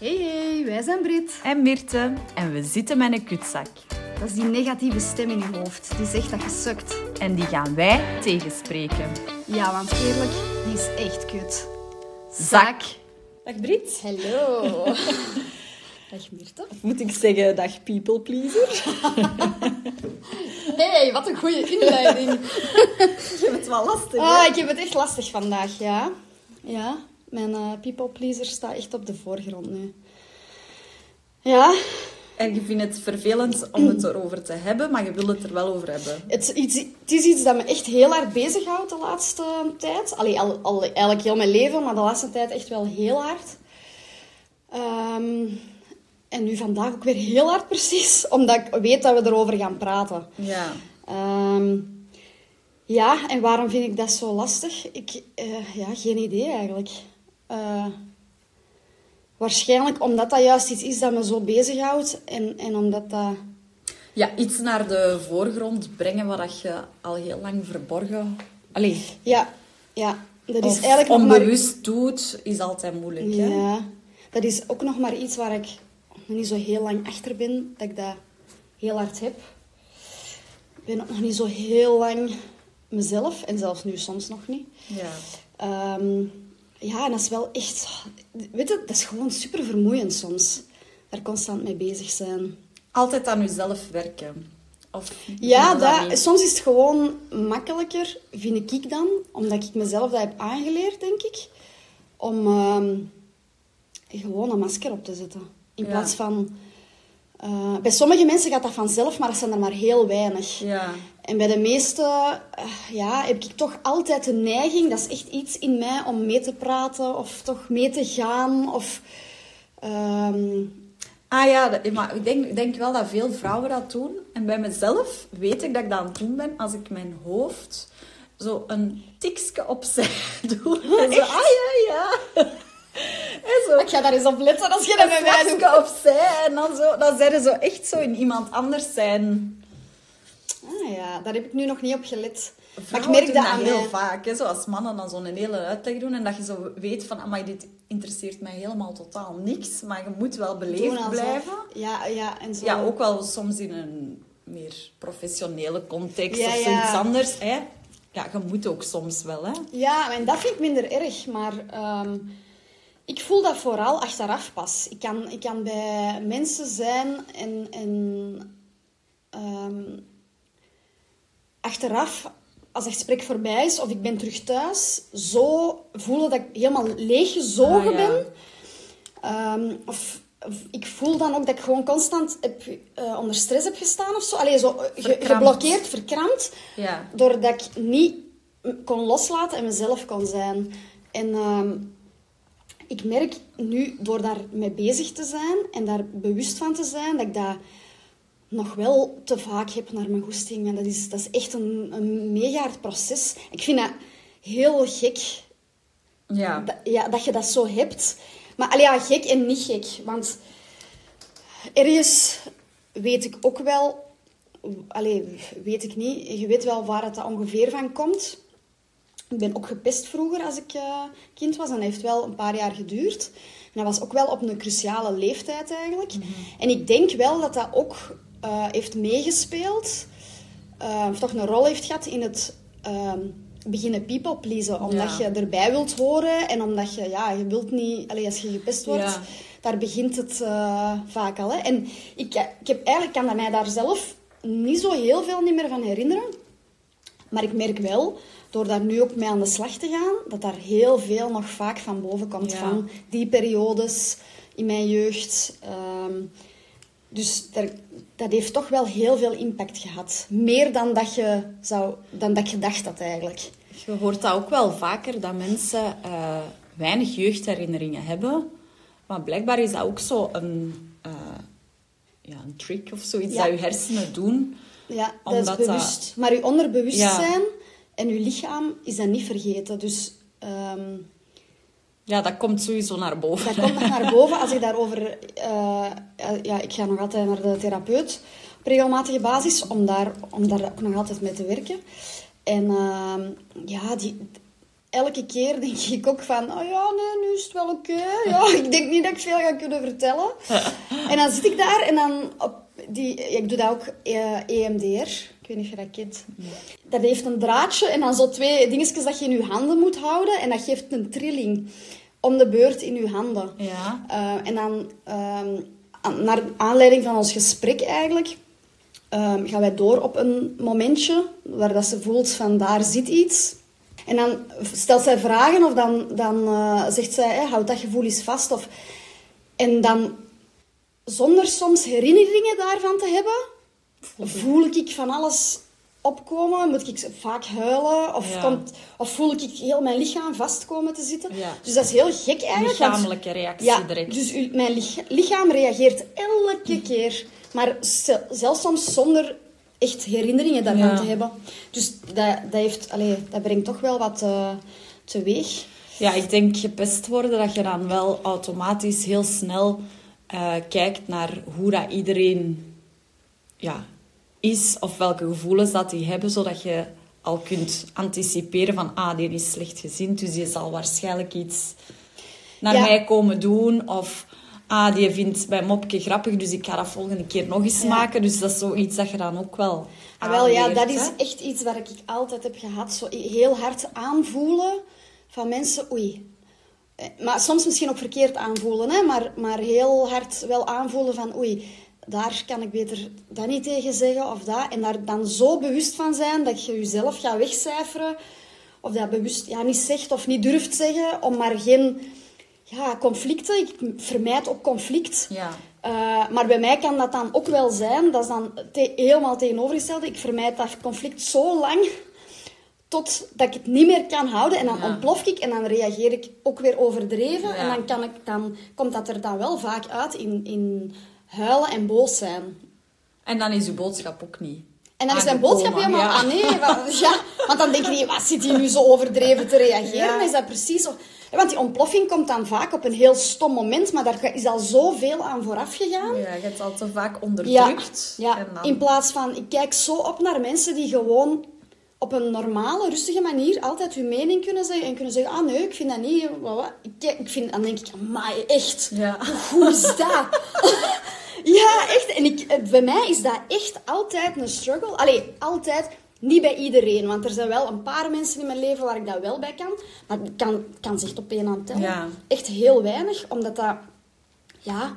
Hey, hey, wij zijn Brit. En Mirte. En we zitten met een kutzak. Dat is die negatieve stem in je hoofd die zegt dat je sukt. En die gaan wij tegenspreken. Ja, want eerlijk, die is echt kut. Zak. Dag Brit. Hallo. Dag Mirte. Of moet ik zeggen, dag people pleaser? Hey, wat een goede inleiding. Ik heb het wel lastig, Ah, ik heb het echt lastig vandaag, ja. Ja, mijn eh, people pleaser staat echt op de voorgrond nu. Ja, En je vindt het vervelend om het erover te hebben, maar je wil het er wel over hebben. het is, iets, het is iets dat me echt heel hard bezighoudt de laatste tijd. Allee, al, al, eigenlijk heel mijn leven, maar de laatste tijd echt wel heel hard. Ehm, en nu vandaag ook weer heel hard precies, omdat ik weet dat we erover gaan praten. Ja. Ehm, ja, en waarom vind ik dat zo lastig? Ik, eh, ja, geen idee eigenlijk. Eh, waarschijnlijk omdat dat juist iets is dat me zo bezighoudt en, en omdat dat... Ja, iets naar de voorgrond brengen wat je al heel lang verborgen... Allee, Ja, ja dat is of eigenlijk maar... onbewust doet, is altijd moeilijk, hè? Ja, dat is ook nog maar iets waar ik nog niet zo heel lang achter ben, dat ik dat heel hard heb. Ik ben ook nog niet zo heel lang mezelf, en zelfs nu soms nog niet. Ja. Ehm, ja, en dat is wel echt... Weet je, dat is gewoon super vermoeiend soms. Daar constant mee bezig zijn. Altijd aan jezelf werken. Of Ja, dat, soms is het gewoon makkelijker, vind ik dan, omdat ik mezelf dat heb aangeleerd, denk ik, om ehm, gewoon een masker op te zetten. In Ja. plaats van... eh, bij sommige mensen gaat dat vanzelf, maar dat zijn er maar heel weinig. Ja. En bij de meeste eh, ja, heb ik toch altijd de neiging, dat is echt iets in mij, om mee te praten of toch mee te gaan. Of, ehm, Ah ja, maar ik denk, denk wel dat veel vrouwen dat doen. En bij mezelf weet ik dat ik dat aan het doen ben als ik mijn hoofd zo een tikje opzij doe. En zo, ah ja, ja. Zo ik ga daar eens op letten als je dat bij mij een doet. vlakje opzij. En dan, zo, dan zijn ze zo echt zo in iemand anders zijn. Ah ja, daar heb ik nu nog niet op gelet. Maar ik merk dat aan heel mij. vaak. Hè, zoals mannen dan zo'n hele uitleg doen. En dat je zo weet van, amai, dit interesseert mij helemaal totaal niks. Maar je moet wel beleefd blijven. Ja, ja, en zo. Ja, ook wel soms in een meer professionele context Ja, of ja. zoiets anders. Hè? Ja, je moet ook soms wel, hè. Ja, en dat vind ik minder erg, maar ehm, ik voel dat vooral achteraf pas. Ik kan, ik kan bij mensen zijn en, en ehm, achteraf, als het gesprek voorbij is of ik ben terug thuis, zo voelen dat ik helemaal leeggezogen Ah, ja. ben. Ehm, of, of ik voel dan ook dat ik gewoon constant heb, eh, onder stress heb gestaan of zo. Allee, zo eh, ge- geblokkeerd, verkrampt. Ja. Doordat ik niet kon loslaten en mezelf kon zijn. En ehm, ik merk nu, door daar mee bezig te zijn en daar bewust van te zijn, dat ik dat nog wel te vaak heb naar mijn goesting. En dat is, dat is echt een, een mega hard proces. Ik vind dat heel gek Ja. dat, ja, dat je dat zo hebt. Maar allee, ja, gek en niet gek. Want ergens weet ik ook wel... Allee, weet ik niet. Je weet wel waar het dat ongeveer van komt. Ik ben ook gepest vroeger als ik eh, kind was. En dat heeft wel een paar jaar geduurd. En dat was ook wel op een cruciale leeftijd eigenlijk. En ik denk wel dat dat ook eh, heeft meegespeeld. eh, of toch een rol heeft gehad in het ehm, beginnen people pleasen. Omdat Ja. je erbij wilt horen. En omdat je, ja, je wilt niet... Allee, als je gepest wordt, Ja. daar begint het eh, vaak al. Hè. En ik, ik heb eigenlijk kan dat mij daar zelf niet zo heel veel niet meer van herinneren. Maar ik merk wel, door daar nu ook mee aan de slag te gaan, dat daar heel veel nog vaak van boven komt Ja. van die periodes in mijn jeugd. Ehm, dus daar, dat heeft toch wel heel veel impact gehad. Meer dan dat je, zou, dan dat je dacht had eigenlijk. Je hoort dat ook wel vaker, dat mensen eh, weinig jeugdherinneringen hebben. Maar blijkbaar is dat ook zo een, eh, ja, een trick of zoiets Ja. dat je hersenen doen. Ja, dat Omdat is dat- bewust. Maar je onderbewustzijn en je lichaam is dat niet vergeten. Dus ehm, Ja, dat komt sowieso naar boven. Dat komt nog naar boven als ik daarover... eh, ja, ik ga nog altijd naar de therapeut op regelmatige basis, om daar, om daar ook nog altijd mee te werken. En ehm, ja, die, elke keer denk ik ook van... Oh ja, nee, nu is het wel oké. Ja, ik denk niet dat ik veel ga kunnen vertellen. en dan zit ik daar en dan... Op die, ik doe dat ook eh, EMDR. Ik weet niet of je dat kent. Dat heeft een draadje en dan zo twee dingetjes dat je in je handen moet houden. En dat geeft een trilling om de beurt in je handen. Ja. Eh, en dan, ehm, naar aanleiding van ons gesprek eigenlijk, ehm, gaan wij door op een momentje waar dat ze voelt van daar zit iets. En dan stelt zij vragen of dan, dan eh, zegt zij, hè, houd dat gevoel eens vast. Of, en dan, zonder soms herinneringen daarvan te hebben, voel ik van alles opkomen. Moet ik vaak huilen of, Ja. komt, of voel ik heel mijn lichaam vast komen te zitten. Ja. Dus dat is heel gek eigenlijk. want- Lichamelijke reactie ja, direct. dus u- mijn lich- lichaam reageert elke keer. Maar ze- zelfs soms zonder echt herinneringen daarvan Ja. te hebben. Dus dat, dat, heeft, allee, dat brengt toch wel wat eh, teweeg. Ja, ik denk gepest worden dat je dan wel automatisch heel snel eh, kijkt naar hoe dat iedereen ja, is of welke gevoelens dat die hebben, zodat je al kunt anticiperen van ah, die is slecht gezind, dus die zal waarschijnlijk iets naar Ja. mij komen doen of ah, die vindt mijn mopje grappig, dus ik ga dat volgende keer nog eens Ja. maken. Dus dat is zoiets dat je dan ook wel Ah, wel, ja, dat is echt iets wat ik altijd heb gehad. Zo heel hard aanvoelen van mensen. Oei. Eh, Maar soms misschien ook verkeerd aanvoelen. Hè? Maar, maar heel hard wel aanvoelen van... Oei, daar kan ik beter dat niet tegen zeggen of dat. En daar dan zo bewust van zijn dat je jezelf gaat wegcijferen. Of dat bewust ja, niet zegt of niet durft zeggen. Om maar geen ja, conflicten... Ik vermijd ook conflict. Ja. Uh, maar bij mij kan dat dan ook wel zijn. Dat is dan te- helemaal tegenovergestelde. Ik vermijd dat conflict zo lang totdat ik het niet meer kan houden. En dan Ja. ontplof ik en dan reageer ik ook weer overdreven. Ja. En dan, kan ik, dan komt dat er dan wel vaak uit in, in huilen en boos zijn. En dan is je boodschap ook niet. En dan is aangekomen, boodschap helemaal... ja. Ah nee, wat- ja, want dan denk je niet, wat zit hij nu zo overdreven te reageren? Ja. Is dat precies Want die ontploffing komt dan vaak op een heel stom moment, maar daar is al zoveel aan vooraf gegaan. Ja, je hebt al te vaak onderdrukt. ja. En dan... in plaats van... Ik kijk zo op naar mensen die gewoon op een normale, rustige manier altijd hun mening kunnen zeggen. En kunnen zeggen, ah nee, ik vind dat niet... Ik, ik vind, dan denk ik, maar echt, Ja. hoe is dat? ja, echt. En ik, eh, bij mij is dat echt altijd een struggle. Allee, altijd... Niet bij iedereen, want er zijn wel een paar mensen in mijn leven waar ik dat wel bij kan. Maar ik kan, kan zich op één hand tellen. Ja. Echt heel weinig, omdat dat... Ja,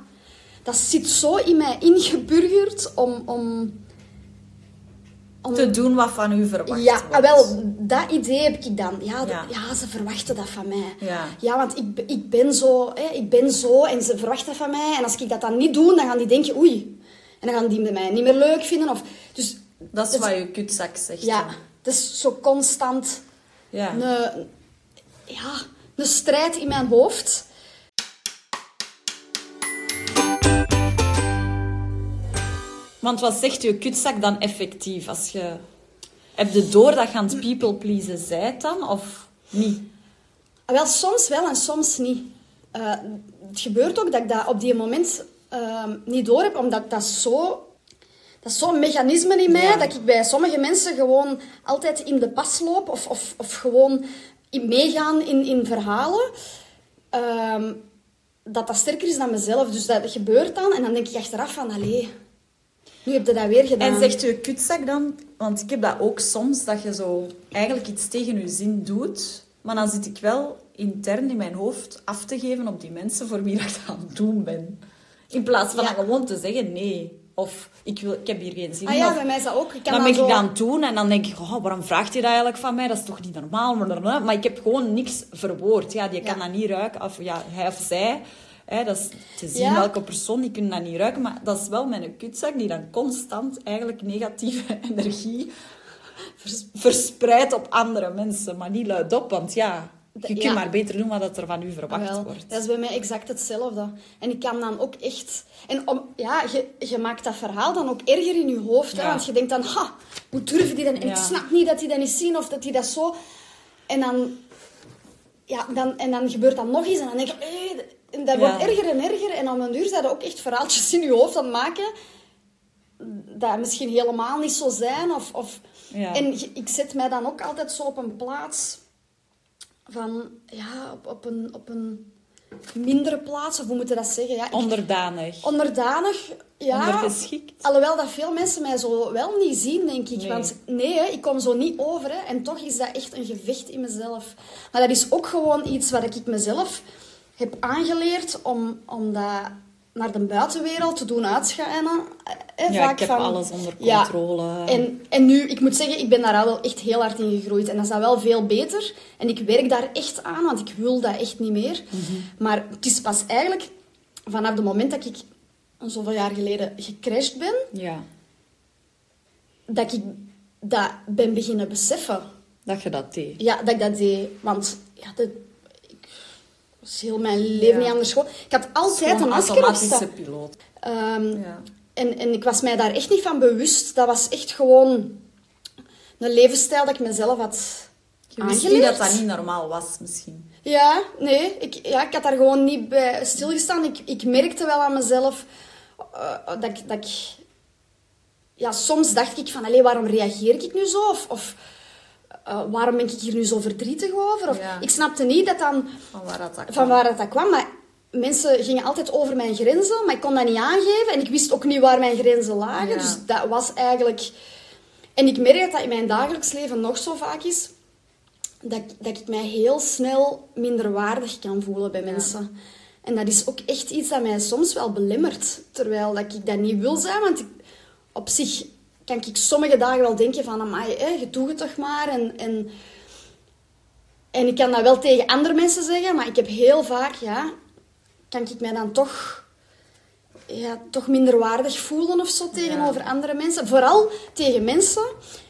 dat zit zo in mij ingeburgerd om... om, om Te doen wat van u verwacht ja, wordt. ah, wel, dat idee heb ik dan. Ja, Ja. ja. ze verwachten dat van mij. Ja. want ik, ik, ben zo, hè, ik ben zo en ze verwachten dat van mij. En als ik dat dan niet doe, dan gaan die denken, oei. En dan gaan die mij niet meer leuk vinden. Of, dus Dat is wat je kutzak zegt. ja, het is zo constant Ja. een, ja, een strijd in mijn hoofd. Want wat zegt je kutzak dan effectief? Als je... Heb je door dat je aan het people pleasen zijt dan? Of niet? Ah, Wel, soms wel en soms niet. Eh, het gebeurt ook dat ik dat op die moment ehm, niet door heb, omdat dat zo... Dat is zo'n mechanisme in mij, Ja. dat ik bij sommige mensen gewoon altijd in de pas loop of, of, of gewoon in meegaan in, in verhalen. Ehm, dat dat sterker is dan mezelf. Dus dat gebeurt dan en dan denk ik achteraf van, allee, nu heb je dat weer gedaan. En zegt je kutzak dan... Want ik heb dat ook soms, dat je zo eigenlijk iets tegen je zin doet. Maar dan zit ik wel intern in mijn hoofd af te geven op die mensen voor wie ik dat aan het doen ben. In plaats van Ja. gewoon te zeggen nee. Of ik, wil, ik heb hier geen zin Ah in. ja, of- bij mij is dat ook. Ik kan dan ben zo... ik aan het doen en dan denk ik, oh, waarom vraagt hij dat eigenlijk van mij? Dat is toch niet normaal? Maar ik heb gewoon niks verwoord. Ja, die kan Ja. dat niet ruiken. Of ja, hij of zij. Hè, dat is te zien Ja. welke persoon, die kunnen dat niet ruiken. Maar dat is wel mijn kutzak die dan constant eigenlijk negatieve energie vers- verspreidt op andere mensen. Maar niet luidop, want ja, je kunt maar beter doen wat er van u verwacht Wel, wordt. Dat is bij mij exact hetzelfde. En ik kan dan ook echt... En om, ja, je, je maakt dat verhaal dan ook erger in je hoofd. Hè, want je denkt dan, ha, hoe durven die dat? En Ja. ik snap niet dat die dat niet zien of dat die dat zo... En dan... Ja, dan, en dan gebeurt dat nog eens en dan denk je... en dat Ja. wordt erger en erger. En om een duur zijn er ook echt verhaaltjes in je hoofd aan het maken... Dat misschien helemaal niet zo zijn. Of, of... Ja. En ik zet mij dan ook altijd zo op een plaats van ja, op, op, een, op een mindere plaats, of hoe moet je dat zeggen? Ja, ik- Onderdanig. onderdanig, ja. Ondergeschikt. Alhoewel dat veel mensen mij zo wel niet zien, denk ik. Nee. Want nee, hè, ik kom zo niet over. Hè, en toch is dat echt een gevecht in mezelf. Maar dat is ook gewoon iets wat ik mezelf heb aangeleerd om, om dat naar de buitenwereld te doen uitschijnen. Hè, Ja, vaak ik heb van, alles onder Ja, controle. en, en nu, ik moet zeggen, ik ben daar al wel echt heel hard in gegroeid. En dat is dan wel veel beter. En ik werk daar echt aan, want ik wil dat echt niet meer. Maar het is pas eigenlijk vanaf het moment dat ik zoveel jaar geleden gecrashed ben, Ja, dat ik dat ben beginnen beseffen. dat je dat deed. Ja, dat ik dat deed. Want ja, was heel mijn leven niet anders gewoon. Ik had altijd een masker op automatische staan. piloot. Ehm, Ja. En, en ik was mij daar echt niet van bewust. Dat was echt gewoon een levensstijl dat ik mezelf had Je wist niet dat dat niet normaal was, misschien. Ja, nee. Ik, ja, ik had daar gewoon niet bij stilgestaan. Ik, ik merkte wel aan mezelf eh, dat, ik, dat ik... Ja, soms dacht ik van, allee, waarom reageer ik nu zo? Of, of eh, waarom ben ik hier nu zo verdrietig over? Of, Ja. Ik snapte niet dat dan, Van waar dat, dat van kwam. waar dat, dat kwam. Maar mensen gingen altijd over mijn grenzen, maar ik kon dat niet aangeven. En ik wist ook niet waar mijn grenzen lagen. Ja. Dus dat was eigenlijk... En ik merk dat dat in mijn dagelijks leven nog zo vaak is dat, ik- dat ik mij heel snel minderwaardig kan voelen bij mensen. En dat is ook echt iets dat mij soms wel belemmert. Terwijl dat ik dat niet wil zijn, want ik, op zich kan ik sommige dagen wel denken van... Amai, hè, je doet het toch maar. En, en, en ik kan dat wel tegen andere mensen zeggen, maar ik heb heel vaak... Ja, kan ik mij dan toch, ja, toch minderwaardig voelen of zo tegenover andere mensen. Vooral tegen mensen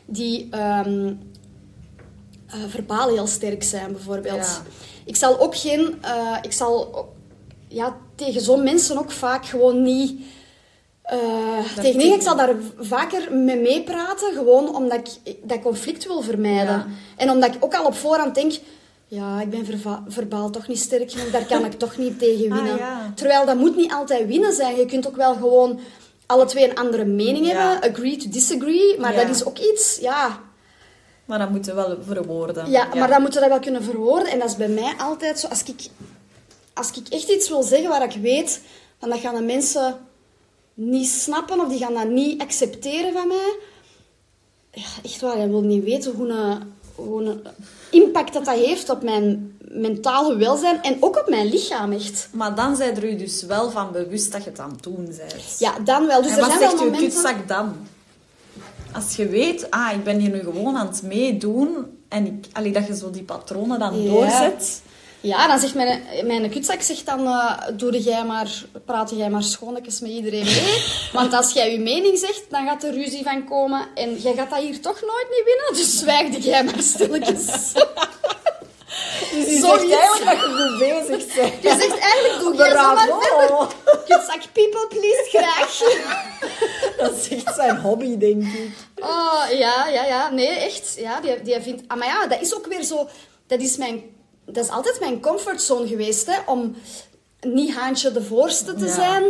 die... ehm, eh, verbaal heel sterk zijn, bijvoorbeeld. Ja. Ik zal ook geen... eh, ik zal ja, tegen zo'n mensen ook vaak gewoon niet... eh, tegen- ik zal daar vaker mee meepraten, gewoon omdat ik dat conflict wil vermijden. Ja. En omdat ik ook al op voorhand denk... Ja, ik ben verbaal toch niet sterk genoeg, daar kan ik toch niet tegen Ah, winnen. ja. Terwijl dat moet niet altijd winnen zijn. Je kunt ook wel gewoon alle twee een andere mening Ja. hebben. Agree to disagree. Maar dat is ook iets... Ja, Maar dat moeten we wel verwoorden. ja, maar dan moet je dat wel kunnen verwoorden. En dat is bij mij altijd zo. Als ik, als ik echt iets wil zeggen waar ik weet, dat gaan de mensen niet snappen of die gaan dat niet accepteren van mij. Ja, echt waar, je wil niet weten hoe een, hoe een impact dat dat heeft op mijn mentale welzijn en ook op mijn lichaam, echt. Maar dan zijn er u dus wel van bewust dat je het aan het doen bent. Ja, dan wel. Dus en er wat zijn zegt wel momenten... kutzak dan? Als je weet, ah, ik ben hier nu gewoon aan het meedoen en ik, allee, dat je zo die patronen dan Ja. doorzet. Ja, dan zegt mijn, mijn kutzak zegt dan, eh doe jij maar, praat jij maar schoonetjes met iedereen mee. Want als jij je mening zegt, dan gaat er ruzie van komen. En jij gaat dat hier toch nooit niet winnen, dus zwijg jij maar stilletjes. Dus je zegt eigenlijk dat je goed bezig bent. Je zegt eigenlijk, doe jij zo maar verder. Bravo! Kutzak, people please, graag. Dat is echt zijn hobby, denk ik. Oh, ja, ja, ja. Nee, echt. Ja, die, die vindt... Ah, maar ja, dat is ook weer zo... Dat is, mijn, dat is altijd mijn comfortzone geweest, hè. Om niet haantje de voorste te Ja. zijn.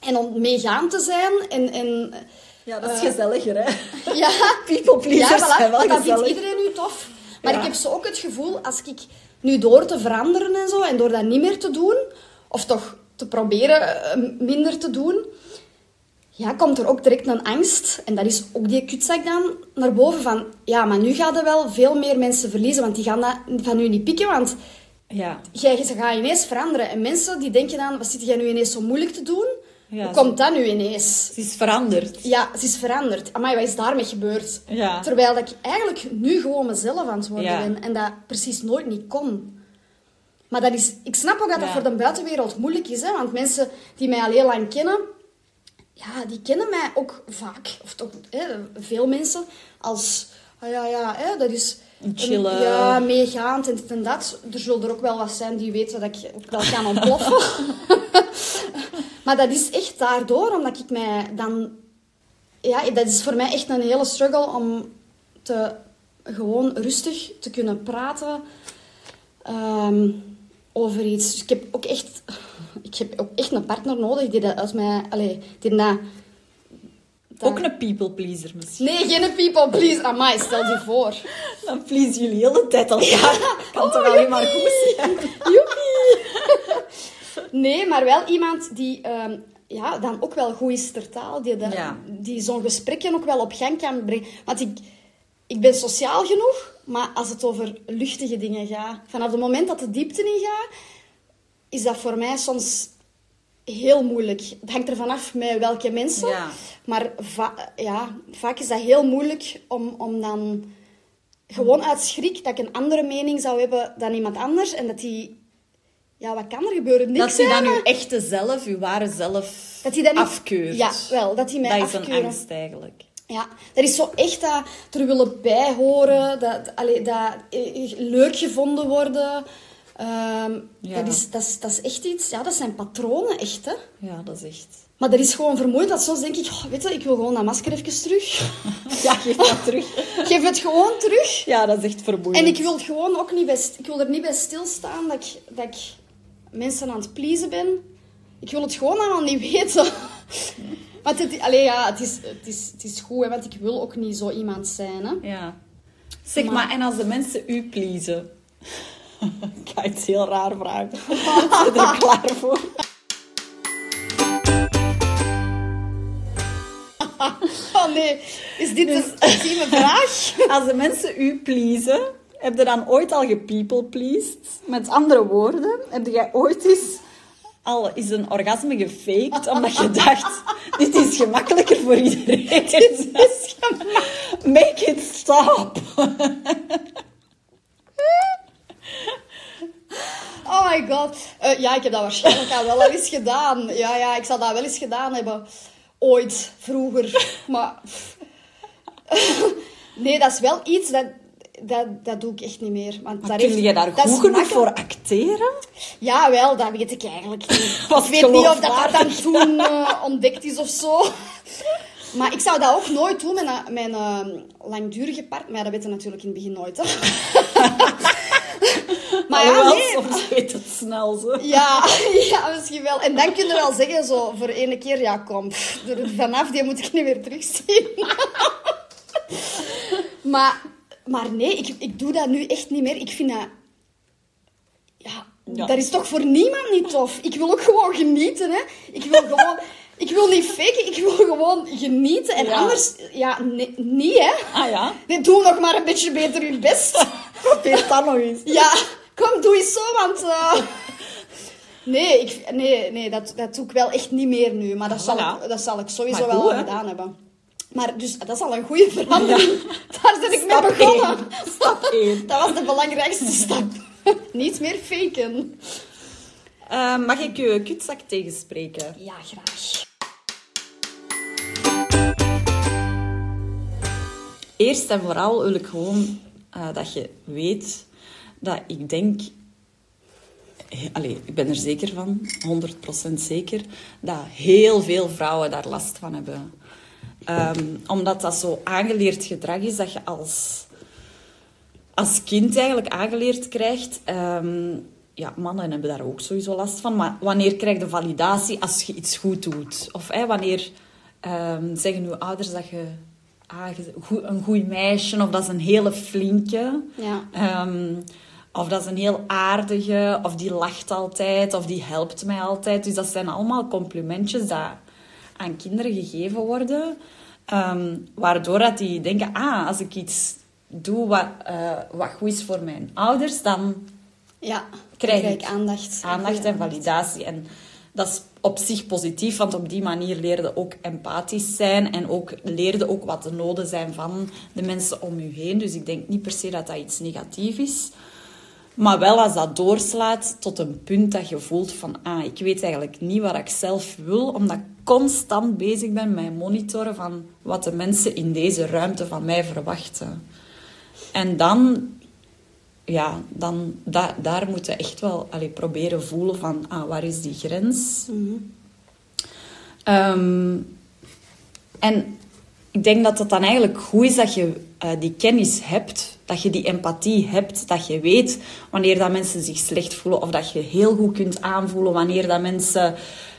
En om meegaan te zijn. En... en Ja, dat is Eh, gezelliger, hè? ja, People pleasers ja, voilà. wel dat vindt iedereen nu tof. Maar Ja. ik heb zo ook het gevoel, als ik nu door te veranderen en zo, en door dat niet meer te doen, of toch te proberen eh, minder te doen, ja, komt er ook direct een angst. En dat is ook die kutzak dan naar boven van, ja, maar nu gaan er wel veel meer mensen verliezen, want die gaan dat van u niet pikken, want Ja. jij ze gaat ineens veranderen. En mensen die denken dan, wat zit jij nu ineens zo moeilijk te doen? Ja, Hoe komt dat nu ineens? Het is veranderd. Ja, het is veranderd. Amai, wat is daarmee gebeurd? Ja. Terwijl dat ik eigenlijk nu gewoon mezelf aan het worden Ja. ben. En dat precies nooit niet kon. Maar dat is, ik snap ook dat dat voor de buitenwereld moeilijk is. Hè? Want mensen die mij al heel lang kennen... Ja, die kennen mij ook vaak. Of toch hè, veel mensen. Als... Ah ja, ja, hè, dat is... Een chille- Ja, meegaand en en dat. Er zullen er ook wel wat zijn die weten dat ik wel kan ontploffen. maar dat is echt daardoor, omdat ik mij dan ja, dat is voor mij echt een hele struggle om te, gewoon rustig te kunnen praten ehm, over iets. Dus ik heb ook echt, ik heb ook echt een partner nodig die dat uit mij, allee, die dat dat- Ook een people pleaser misschien. Nee, geen people please. Amai, stel je voor. Dan please jullie heel de tijd elkaar. Kan Oh, toch alleen maar goed zijn? Joepie. Nee, maar wel iemand die ehm, ja, dan ook wel goed is ter taal. Die, Ja. die zo'n gesprekken ook wel op gang kan brengen. Want ik, ik ben sociaal genoeg, maar als het over luchtige dingen gaat... Vanaf het moment dat de diepte in gaat, is dat voor mij soms heel moeilijk. Het hangt ervan af met welke mensen. Ja. Maar va- ja, vaak is dat heel moeilijk om, om dan... Gewoon uit schrik dat ik een andere mening zou hebben dan iemand anders. En dat die... Ja, wat kan er gebeuren? Niks, Dat hij dan uw echte zelf, uw ware zelf Dat hij dat niet- afkeurt. Ja, wel, dat hij mij Dat is een angst eigenlijk. Ja, dat is zo echt dat er willen bijhoren, dat, allee, dat eh, leuk gevonden worden. Ehm, Ja. dat, is, dat, is, dat is echt iets, ja, dat zijn patronen echt, hè. Ja, dat is echt... Maar dat is gewoon vermoeiend, dat soms denk ik, oh, weet je, ik wil gewoon dat masker even terug. Ja, geef dat terug. Geef het gewoon terug. Ja, dat is echt vermoeiend. En ik wil gewoon ook niet bij, ik wil er niet bij stilstaan dat ik, dat ik mensen aan het pleasen ben. Ik wil het gewoon allemaal niet weten. Want het, allee, ja, het, is, het, is, het is goed, hè, want ik wil ook niet zo iemand zijn. Hè. Ja. Zeg maar, Maar- en als de mensen u pleasen? ik iets heel raar vragen. Ben je er klaar voor? Oh nee, is dit een ultieme vraag? Als de mensen u pleasen, heb je dan ooit al gepeople pleased? Met andere woorden, heb jij ooit eens al is een orgasme gefaked omdat je dacht, dit is gemakkelijker voor iedereen. Dit is Make it stop. Oh my god. Eh, ja, ik heb dat waarschijnlijk al wel eens gedaan. Ja, ja, ik zal dat wel eens gedaan hebben. Ooit, vroeger. Maar... Nee, dat is wel iets dat... Dat, dat doe ik echt niet meer. Want daar Kun heeft- je daar dat goed genoeg voor acteren? Ja, wel, dat weet ik eigenlijk niet. Ik weet niet of dat, dat dan toen eh, ontdekt is of zo. Maar ik zou dat ook nooit doen met een eh, langdurige partner. Maar ja, dat weet je natuurlijk in het begin nooit. Hè. maar ja, Alhoewel, nee. soms weet het snel zo. Ja, ja, misschien wel. En dan kun je wel zeggen, zo, voor ene keer, ja, kom, pff, vanaf, die moet ik niet meer terugzien. maar, maar nee, ik, ik doe dat nu echt niet meer. Ik vind dat... Ja, Ja. dat is toch voor niemand niet tof. Ik wil ook gewoon genieten, hè. Ik wil gewoon... Ik wil niet faken, ik wil gewoon genieten. En Ja. anders, ja, nee, niet, hè. Ah ja? Nee, doe nog maar een beetje beter je best. Probeer dat nog eens. Ja, kom, doe eens zo, want... eh, Nee, ik, nee, nee dat, dat doe ik wel echt niet meer nu. Maar dat, zal, Voilà. ik, dat zal ik sowieso wel al gedaan hebben. Maar dus, dat is al een goede verandering. Daar ben ik mee begonnen. één. Stap één. Dat was de belangrijkste stap. Niet meer faken. Eh, mag ik je kutzak tegenspreken? Ja, graag. Eerst en vooral wil ik gewoon eh, dat je weet dat ik denk... he- Allee, ik ben er zeker van, 100% zeker, dat heel veel vrouwen daar last van hebben. Ehm, omdat dat zo aangeleerd gedrag is dat je als, als kind eigenlijk aangeleerd krijgt. Ehm, ja, mannen hebben daar ook sowieso last van. Maar wanneer krijg je validatie als je iets goed doet? Of wanneer ehm, zeggen uw ouders dat je ah, een goed meisje of dat is een hele flinke. Ja. Ehm, of dat is een heel aardige, of die lacht altijd, of die helpt mij altijd. Dus dat zijn allemaal complimentjes dat aan kinderen gegeven worden. ehm, waardoor dat die denken, ah, als ik iets doe wat, eh, wat goed is voor mijn ouders, dan Ja, Krijg ik aandacht. aandacht en validatie. En dat is op zich positief, want op die manier leerde ook empathisch zijn en ook leerde ook wat de noden zijn van de mensen om u heen. Dus ik denk niet per se dat dat iets negatiefs is. Maar wel als dat doorslaat tot een punt dat je voelt van, ah, ik weet eigenlijk niet wat ik zelf wil, omdat ik constant bezig ben met monitoren van wat de mensen in deze ruimte van mij verwachten. En dan ja, dan da, daar moeten we echt wel allee, proberen voelen van, ah, waar is die grens? Ehm, en ik denk dat het dan eigenlijk goed is dat je eh, die kennis hebt, dat je die empathie hebt, dat je weet wanneer dat mensen zich slecht voelen of dat je heel goed kunt aanvoelen wanneer dat mensen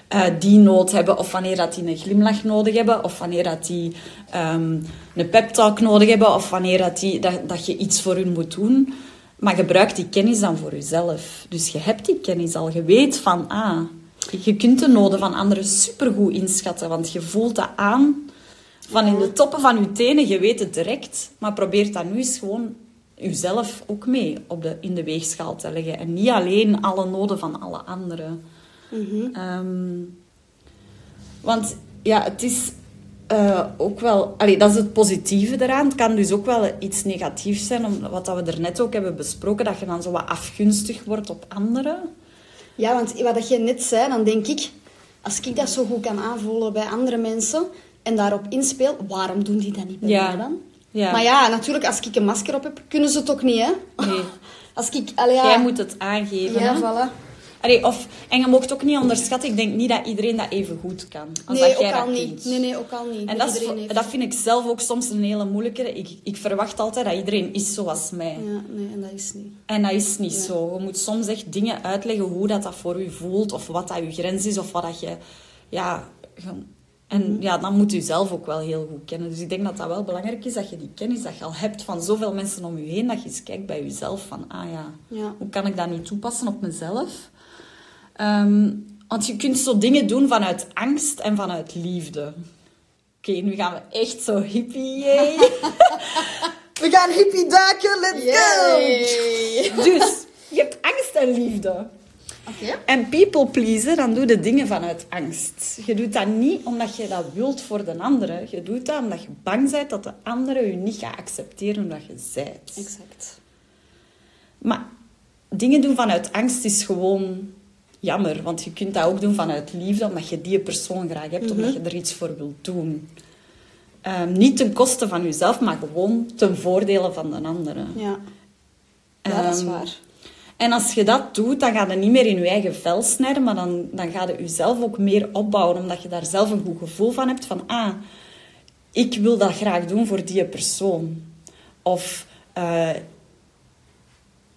eh, die nood hebben, of wanneer dat die een glimlach nodig hebben, of wanneer dat die ehm, een pep talk nodig hebben, of wanneer dat, die, dat, dat je iets voor hun moet doen. Maar gebruik die kennis dan voor jezelf. Dus je hebt die kennis al. Je weet van, ah, je kunt de noden van anderen supergoed inschatten, want je voelt dat aan van in de toppen van je tenen. Je weet het direct, maar probeer dat nu eens gewoon jezelf ook mee op de, in de weegschaal te leggen. En niet alleen alle noden van alle anderen. Ehm, want ja, het is eh, ook wel... Allee, dat is het positieve eraan. Het kan dus ook wel iets negatiefs zijn, om, wat dat we er net ook hebben besproken, dat je dan zo wat afgunstig wordt op anderen. Ja, want wat je net zei, dan denk ik... Als ik dat zo goed kan aanvoelen bij andere mensen en daarop inspeel, waarom doen die dat niet bij Ja. mij dan? Ja. Maar ja, natuurlijk, als ik een masker op heb, kunnen ze het ook niet, hè? Nee. Als ik... Allee, ja, Jij moet het aangeven. Ja, hè? voilà. Allee, of, en je mocht ook niet onderschatten, ik denk niet dat iedereen dat even goed kan. Als Nee, dat jij ook al niet. Nee, nee, ook al niet. En dat, is, dat vind ik zelf ook soms een hele moeilijke. Ik, ik verwacht altijd dat iedereen is zoals mij. Ja, nee, en dat is niet. En dat is niet Nee. zo. Je moet soms echt dingen uitleggen hoe dat, dat voor je voelt, of wat dat je grens is, of wat dat je... Ja, je- en Mhm. ja, dan moet je zelf ook wel heel goed kennen. Dus ik denk dat dat wel belangrijk is, dat je die kennis dat je al hebt van zoveel mensen om je heen, dat je eens kijkt bij jezelf van, ah ja, Ja. hoe kan ik dat nu toepassen op mezelf? Ehm, want je kunt zo dingen doen vanuit angst en vanuit liefde. Oké, nu gaan we echt zo hippie, yay. we gaan hippie duiken, let's Yay! go! Dus, je hebt angst en liefde. Oké. En people pleasen, dan doe je dingen vanuit angst. Je doet dat niet omdat je dat wilt voor de andere. Je doet dat omdat je bang bent dat de andere je niet gaat accepteren omdat je bent. Exact. Maar dingen doen vanuit angst is gewoon jammer. Want je kunt dat ook doen vanuit liefde, omdat je die persoon graag hebt, omdat je er iets voor wilt doen. Ehm, niet ten koste van jezelf, maar gewoon ten voordele van de andere. Ja. Ja, dat is Ehm, waar. En als je dat doet, dan ga je niet meer in je eigen vel snijden, maar dan, dan ga je jezelf ook meer opbouwen, omdat je daar zelf een goed gevoel van hebt van, ah, ik wil dat graag doen voor die persoon. Of, eh,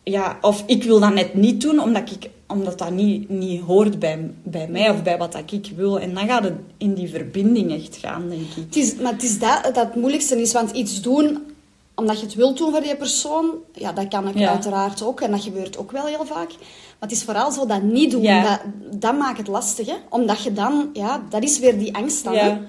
ja, of ik wil dat net niet doen, omdat, ik, omdat dat niet, niet hoort bij, bij mij of bij wat ik wil. En dan gaat het in die verbinding echt gaan, denk ik. Het is, maar het is dat dat het moeilijkste is, want iets doen omdat je het wilt doen voor die persoon, ja, dat kan ik Ja. uiteraard ook en dat gebeurt ook wel heel vaak. Maar het is vooral zo dat niet doen, Ja. dat, dat maakt het lastig, hè? Omdat je dan, ja, dat is weer die angst dan? Ja.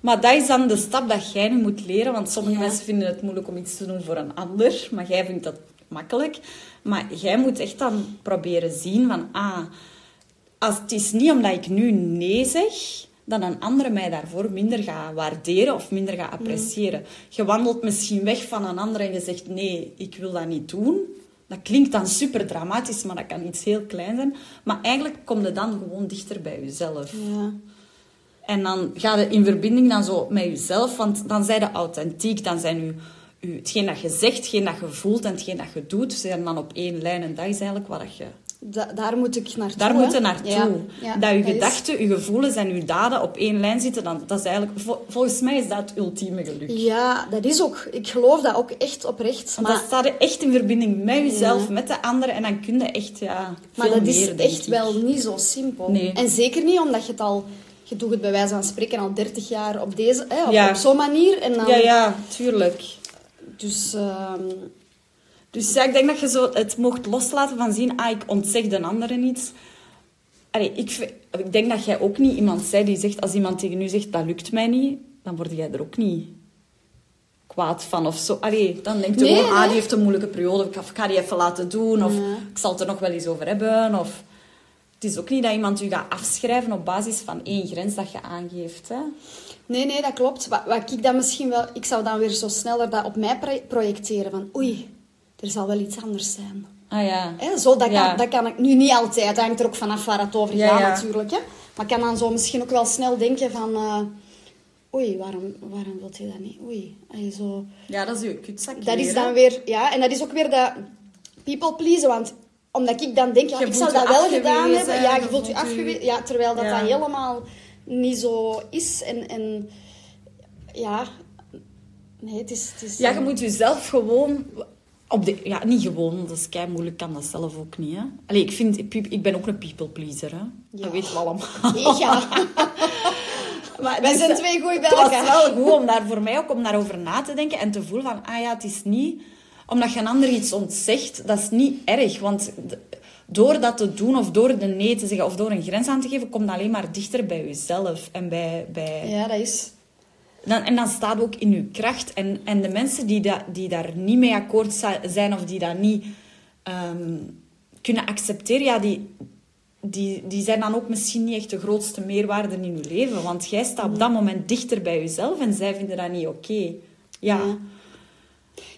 Maar dat is dan de stap dat jij nu moet leren. Want sommige mensen vinden het moeilijk om iets te doen voor een ander. Maar jij vindt dat makkelijk. Maar jij moet echt dan proberen zien van... Ah, als, het is niet omdat ik nu nee zeg... dat een andere mij daarvoor minder gaat waarderen of minder gaat appreciëren. Je wandelt misschien weg van een ander en je zegt... Nee, ik wil dat niet doen. Dat klinkt dan super dramatisch, maar dat kan iets heel klein zijn. Maar eigenlijk kom je dan gewoon dichter bij jezelf. Ja. En dan ga je in verbinding dan zo met jezelf, want dan zijn je authentiek. Dan zijn je, hetgeen dat je zegt, hetgeen dat je voelt en hetgeen dat je doet, zijn dan op één lijn. En dat is eigenlijk wat je... Da- daar moet ik naartoe. Daar hè? moet je naartoe. Ja, ja, dat je gedachten, je gevoelens en je daden op één lijn zitten, dan, dat is eigenlijk... vol- volgens mij is dat het ultieme geluk. Ja, dat is ook... Ik geloof dat ook echt oprecht. Want Maar, dan sta je echt in verbinding met jezelf, Ja. met de anderen, en dan kun je echt, ja, maar dat is meer, echt ik. wel niet zo simpel. Nee. En zeker niet omdat je het al... Je doet het bij wijze van spreken al 30 jaar op deze... Hè, op, Ja. op zo'n manier. En dan, Ja, ja, tuurlijk. Dus... ehm, Dus ja, ik denk dat je zo het mocht loslaten van zien, ah, ik ontzeg de anderen iets. Allee, ik, ik denk dat jij ook niet iemand zij die zegt, als iemand tegen u zegt, dat lukt mij niet, dan word jij er ook niet kwaad van of zo. Allee, dan denkt je Nee, gewoon, ah, die heeft een moeilijke periode, ik ga, ik ga die even laten doen, of ik zal het er nog wel eens over hebben, of... Het is ook niet dat iemand u gaat afschrijven op basis van één grens dat je aangeeft, hè. Nee, nee, dat klopt. Wat, wat ik dan misschien wel... Ik zou dan weer zo sneller dat op mij pro- projecteren. Van, oei, er zal wel iets anders zijn. Ah ja. Hè, zo, dat, Ja. kan, dat kan ik nu niet altijd. Dat hangt er ook vanaf waar het over gaat ja. natuurlijk. Hè. Maar ik kan dan zo misschien ook wel snel denken van... eh, oei, waarom, waarom wil je dat niet? Oei. Allee, zo. Ja, dat is uw kutzak Dat is dan hè. weer... Ja, en dat is ook weer dat people pleasen. Want omdat ik dan denk, ja, Je ik zou je dat wel gedaan hebben. Ja, je je voelt je je- afgewezen. Ja, terwijl dat, dat helemaal niet zo is. En, en ja... Nee, het is... Het is Ja, je moet jezelf gewoon... Op de, ja, niet gewoon, dat is kei moeilijk, kan dat zelf ook niet. Hè? Allee, ik, vind, ik, ik ben ook een people pleaser. Hè? Ja. Dat weten we allemaal. Ja, Maar wij dus, zijn eh, twee goeie bij Het was elkaar. wel goed om daar voor mij ook om daarover na te denken en te voelen van, ah ja, het is niet omdat je een ander iets ontzegt, dat is niet erg. Want door dat te doen of door de nee te zeggen of door een grens aan te geven, komt alleen maar dichter bij jezelf en bij, bij Ja, dat is... dan, en dan staat ook in je kracht. En, en de mensen die, dat, die daar niet mee akkoord zijn of die dat niet ehm, kunnen accepteren, ja, die, die, die zijn dan ook misschien niet echt de grootste meerwaarde in je leven. Want jij staat op dat moment dichter bij jezelf en zij vinden dat niet oké. Ja. Ja.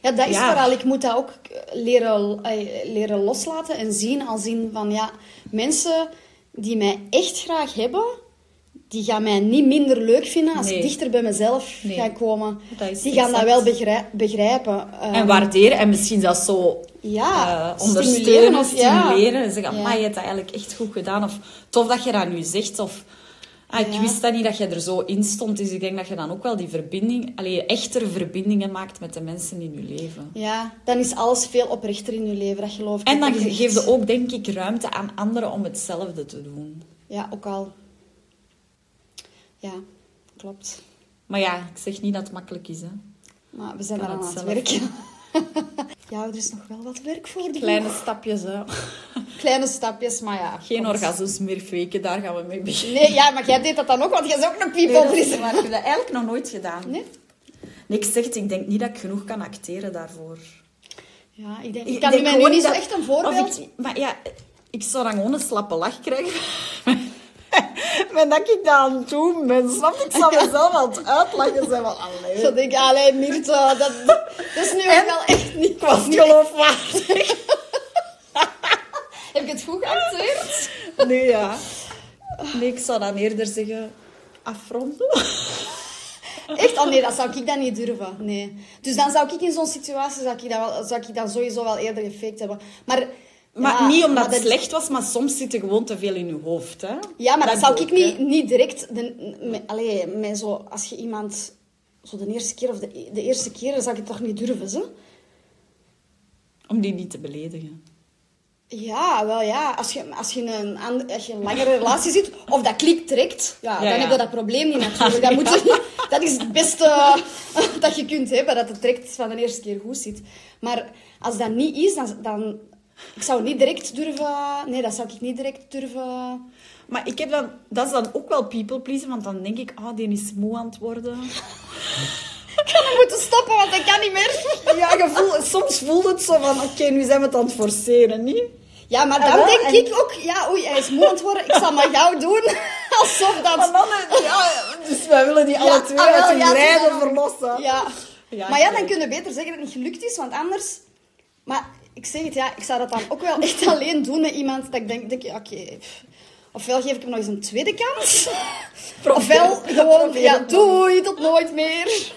Ja, dat is Ja. vooral. Ik moet dat ook leren, eh, leren loslaten en zien als in van ja, mensen die mij echt graag hebben, die gaan mij niet minder leuk vinden als Nee. ik dichter bij mezelf Nee. ga komen. Die gaan dat wel begrij- begrijpen. En Ehm, waarderen en misschien zelfs zo Ja, eh, ondersteunen of ja. stimuleren. En zeggen, Ja. "Amai, je hebt dat eigenlijk echt goed gedaan. Of tof dat je dat nu zegt. Of ah, ik Ja. wist dat niet dat je er zo in stond. Dus ik denk dat je dan ook wel die verbinding, allee, echtere verbindingen maakt met de mensen in je leven. Ja, dan is alles veel oprechter in je leven, dat geloof ik. En dan geef je ook, denk ik, ruimte aan anderen om hetzelfde te doen. Ja, ook al. Ja, klopt. Maar ja, ik zeg niet dat het makkelijk is. Hè. Maar we zijn daar aan het het zelf. werken. ja, er is nog wel wat werk voor de Kleine stapjes, hè. Kleine stapjes, maar ja. Geen komt. orgasmes meer faken, daar gaan we mee beginnen. Nee, ja, maar jij deed dat dan ook, want jij is ook een Nee, people dat is pleaser. waar. Ik heb dat eigenlijk nog nooit gedaan. Nee? Nee, ik zeg het, ik denk niet dat ik genoeg kan acteren daarvoor. Ja, ik denk... Ik Ik kan denk mij nu niet zo echt een voorbeeld... ik, maar ja, ik zou dan gewoon een slappe lach krijgen. Maar dat ik dat aan het doen ben, snap? Ik zou mezelf aan het uitlachen zijn van, allee. Zo denk ik, allee, Mirta, dat, dat is nu wel echt niet... Ik was niet geloofwaardig. Heb ik het goed geacteerd? Nee, ja. Nee, ik zou dan eerder zeggen, afronden. Echt? Oh nee, dat zou ik dan niet durven. Nee. Dus dan zou ik in zo'n situatie, zou ik, dat wel, zou ik dan sowieso wel eerder gefaked hebben. Maar... Maar ja, niet omdat maar het slecht was, maar soms zit er gewoon te veel in je hoofd. Hè? Ja, maar dat, zou ik niet, niet direct... De, allee, zo, als je iemand... Zo de eerste keer of de, de eerste keer, dan zou ik het toch niet durven, zo? Om die niet te beledigen. Ja, wel ja. Als je, als je, een, als je een langere relatie zit, of dat klikt direct, ja, Ja, dan ja. heb je dat probleem niet natuurlijk. Dat, moet je, dat is het beste dat je kunt hebben, dat het direct van de eerste keer goed zit. Maar als dat niet is, dan... dan ik zou niet direct durven... Nee, dat zou ik niet direct durven... Maar ik heb dan, dat is dan ook wel people pleasen, want dan denk ik, ah, die is moe aan het worden. Ik ga hem moeten stoppen, want ik kan niet meer. Ja, voelt, soms voelt het zo van, oké, nu zijn we het aan het forceren, niet? Ja, maar Ah, dan denk en- ik ook... Ja, oei, hij is moe aan het worden. Ik zal maar gauw doen. Alsof dat... Maar dan, eh, ja, dus wij willen die Ja, alle twee ah, wel, uit hun ja, rijden verlossen. Ja. Ja, maar ja, dan weet. kun je beter zeggen dat het niet gelukt is, want anders... Maar ik zeg het, ja, ik zou dat dan ook wel echt alleen doen met iemand dat ik denk, denk ja, oké... ofwel geef ik hem nog eens een tweede kans, ofwel gewoon, probeer ja, doei, tot nooit meer.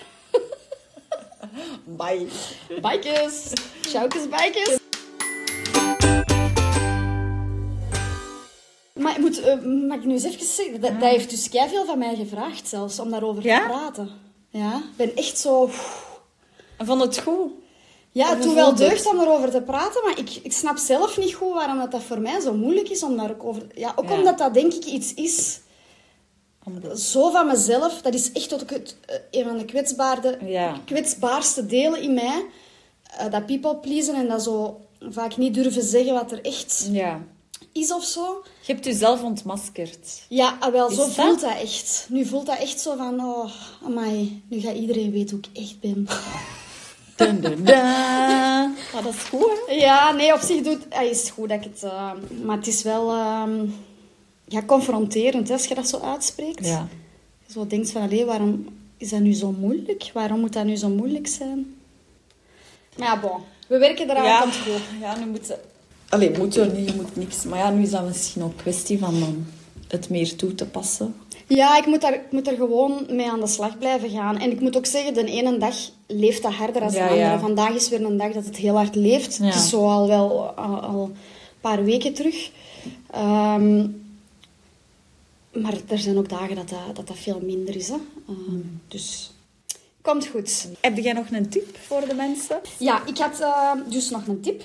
Bye. Bikes. Ciaukes, bikes. Maar ik moet, eh, mag ik nu eens even zeggen, dat, dat heeft dus veel van mij gevraagd zelfs, om daarover Ja? te praten. Ja, ik ben echt zo... En vond het goed? Ja, doet wel deugd om erover te praten, maar ik, ik snap zelf niet goed waarom dat, dat voor mij zo moeilijk is om daar ook over... Ja, ook Ja. omdat dat denk ik iets is, Omdat... zo van mezelf, dat is echt ook het, eh, een van de kwetsbaarde, Ja. kwetsbaarste delen in mij. Eh, dat people pleasen en dat zo vaak niet durven zeggen wat er echt Ja. is of zo. Je hebt jezelf ontmaskerd. Ja, ah, wel, Is zo dat? voelt dat echt. Nu voelt dat echt zo van, oh, amai, nu gaat iedereen weten hoe ik echt ben. Dun, dun, dun. Maar dat is goed, hè? Ja, nee, op zich doet, ah, is het goed dat ik het... eh, maar het is wel ehm, ja, confronterend hè, als je dat zo uitspreekt. Ja. Je zo denkt van, allee, waarom is dat nu zo moeilijk? Waarom moet dat nu zo moeilijk zijn? Maar ja, bon. We werken eraan, Ja. komt goed. Ja, nu moet ze... Allee, moet je niet, je moet niks. Maar ja, nu is dat misschien ook kwestie van dan het meer toe te passen. Ja, ik moet, daar, ik moet er gewoon mee aan de slag blijven gaan. En ik moet ook zeggen, de ene dag leeft dat harder dan de Ja, andere. ja. Vandaag is weer een dag dat het heel hard leeft. Ja. Het is zo al wel al, al een paar weken terug. Ehm, maar er zijn ook dagen dat dat, dat, dat veel minder is. Hè? Ehm, Hmm. Dus Komt goed. Heb jij nog een tip voor de mensen? Ja, ik had uh, dus nog een tip.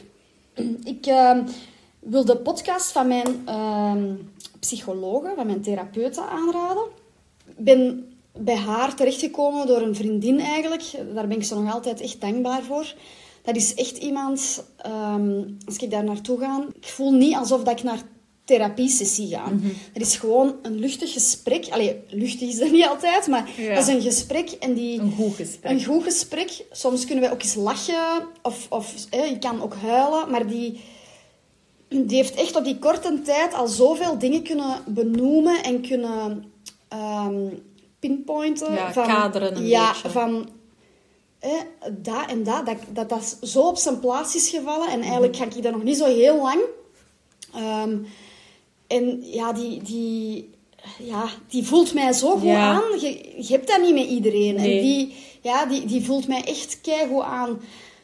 Ik uh, wil de podcast van mijn uh, psychologe, van mijn therapeute aanraden. Ik ben bij haar terechtgekomen door een vriendin eigenlijk. Daar ben ik ze nog altijd echt dankbaar voor. Dat is echt iemand, um, als ik daar naartoe ga, ik voel niet alsof dat ik naar therapiesessie ga. Mm Dat is gewoon een luchtig gesprek. Allee, luchtig is dat niet altijd, maar ja. dat is een gesprek. En die, een goed gesprek. Een goed gesprek. Soms kunnen wij ook eens lachen, of, of je kan ook huilen, maar die, die heeft echt op die korte tijd al zoveel dingen kunnen benoemen en kunnen um, pinpointen. Ja, van, kaderen een ja, beetje. van eh, dat en dat, dat, dat dat zo op zijn plaats is gevallen. En eigenlijk ga ik daar nog niet zo heel lang. Um, en ja, die, die, ja, die voelt mij zo goed Ja. aan. Je, je hebt dat niet met iedereen. Nee. En die, ja, die, die voelt mij echt keigoed aan.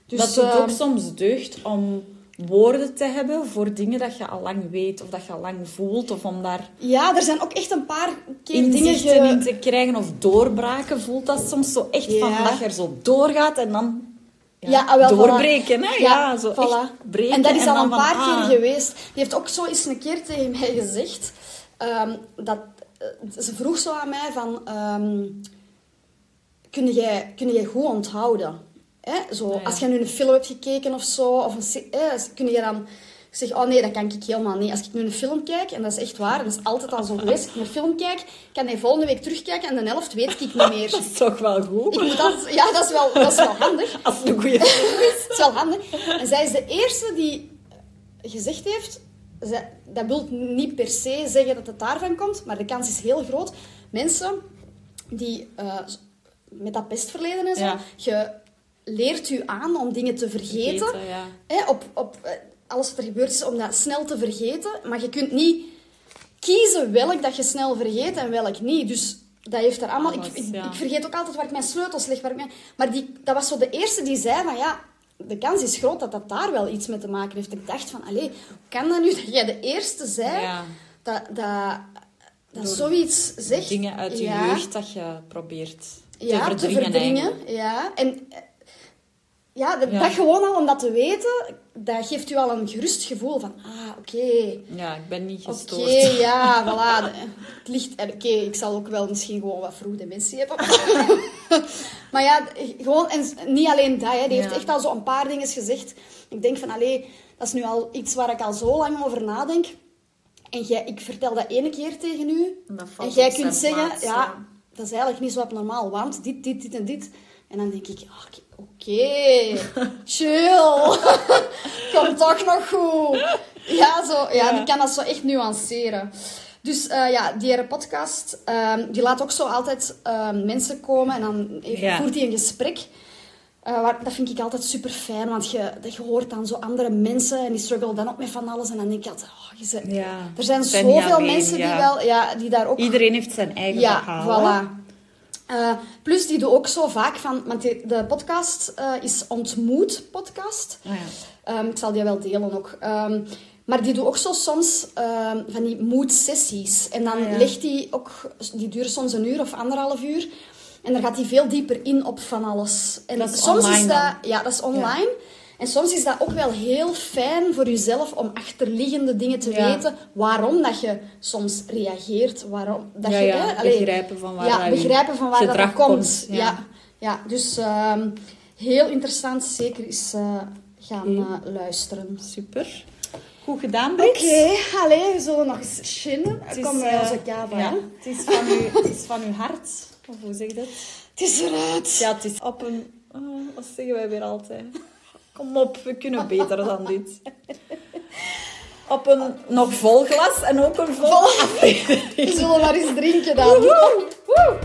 Dus, dat doet ehm, ook soms deugd om woorden te hebben voor dingen dat je al lang weet of dat je al lang voelt of om daar Ja, er zijn ook echt een paar keer dingen... ge- in te krijgen of doorbraken voelt dat soms zo echt van dat je er zo doorgaat en dan ja, Ja, ah, voilà. doorbreken hè ja, zo voilà. echt breken En dat is al een van, paar ah, keer geweest. Die heeft ook zo eens een keer tegen mij gezegd... ehm, dat, eh, ze vroeg zo aan mij van... ehm kun, jij, kun jij goed onthouden? Hè? Zo. Als je nu een film hebt gekeken of zo... Of een, eh, kun je dan... Ik zeg, oh nee, dat kan ik helemaal niet. Als ik nu een film kijk, en dat is echt waar, dat is altijd al zo geweest. Als ik een film kijk, kan hij volgende week terugkijken en de helft weet ik niet meer. dat is toch wel goed Ik moet dat, ja, dat is, wel, dat is wel handig. als het een goede film is Dat is wel handig. En zij is de eerste die gezegd heeft... zij- dat wil niet per se zeggen dat het daarvan komt, maar de kans is heel groot. Mensen die eh, met dat pestverleden en zo... Ja. Je leert u aan om dingen te vergeten. Vergeten, ja. Hè, op, op eh, alles wat er gebeurd is, om dat snel te vergeten. Maar je kunt niet kiezen welk dat je snel vergeet en welk niet. Dus dat heeft er allemaal... Alles, ik, ik, ja. ik vergeet ook altijd waar ik mijn sleutels leg. Waar ik mijn, maar die, dat was zo de eerste die zei van ja... De kans is groot dat dat daar wel iets mee te maken heeft. Ik dacht van, allee, hoe kan dat nu dat jij de eerste zei Ja. dat, dat, dat Door zoiets zegt? dingen uit je Ja. jeugd dat je probeert te verdringen, eigenlijk. Ja, en eh, ja, dat, Ja. dat gewoon al om dat te weten, dat geeft u al een gerust gevoel van, ah, oké, ja ik ben niet oké, gestoord ja, voilà. Het ligt, oké, ik zal ook wel misschien gewoon wat vroeg dementie hebben. maar ja, gewoon, en niet alleen dat, hè, die heeft echt al zo een paar dingen gezegd. Ik denk van, allee, dat is nu al iets waar ik al zo lang over nadenk. En jij, ik vertel dat ene keer tegen u. En En jij kunt zeggen, plaats, ja, ja. dat is eigenlijk niet zo abnormaal, want dit, dit, dit en dit. En dan denk ik, ah, oké, chill, komt toch nog goed. Ja, zo, ja, Ja. die kan dat zo echt nuanceren. Dus eh, ja, die hele podcast, ehm, die laat ook zo altijd ehm, mensen komen en dan Ja. voert hij een gesprek. Eh, waar- dat vind ik altijd super fijn, want je, dat je hoort dan zo andere mensen en die struggelen dan ook met van alles. En dan denk ik altijd, oh, je Ja. er zijn zoveel mensen die, wel, ja, die daar ook iedereen heeft zijn eigen ja, verhaal hè. voilà. Eh, plus, die doet ook zo vaak van... Want die- de podcast eh, is Ontmoet podcast. Ah, ja. Ehm, ik zal die wel delen ook. Ehm, maar die doet ook zo soms ehm, van die moedsessies. En dan Ah, ja. legt die ook... Die duren soms een uur of anderhalf uur. En daar gaat hij veel dieper in op van alles. En Dat is soms is dat... dan? Ja, dat is online. En soms is dat ook wel heel fijn voor jezelf om achterliggende dingen te Ja. weten. Waarom dat je soms reageert. Waarom dat Ja, je... ja, hè, allee, begrijpen van waar ja, begrijpen van waar dat, komt. komt, ja. Ja. Dus ehm, heel interessant. Zeker eens eh, gaan Oké. eh, luisteren. super goed gedaan Oké, Brit. allee, we zullen nog eens chinnen. Het is, Kom bij eh, onze kava. ja, het, is van uw, het is van uw hart of hoe zeg je dat Het is eruit. ja het is op een oh, wat zeggen wij weer altijd kom op we kunnen beter dan dit op een nog vol glas en ook een vol aflevering We zullen maar eens drinken dan. Woehoe.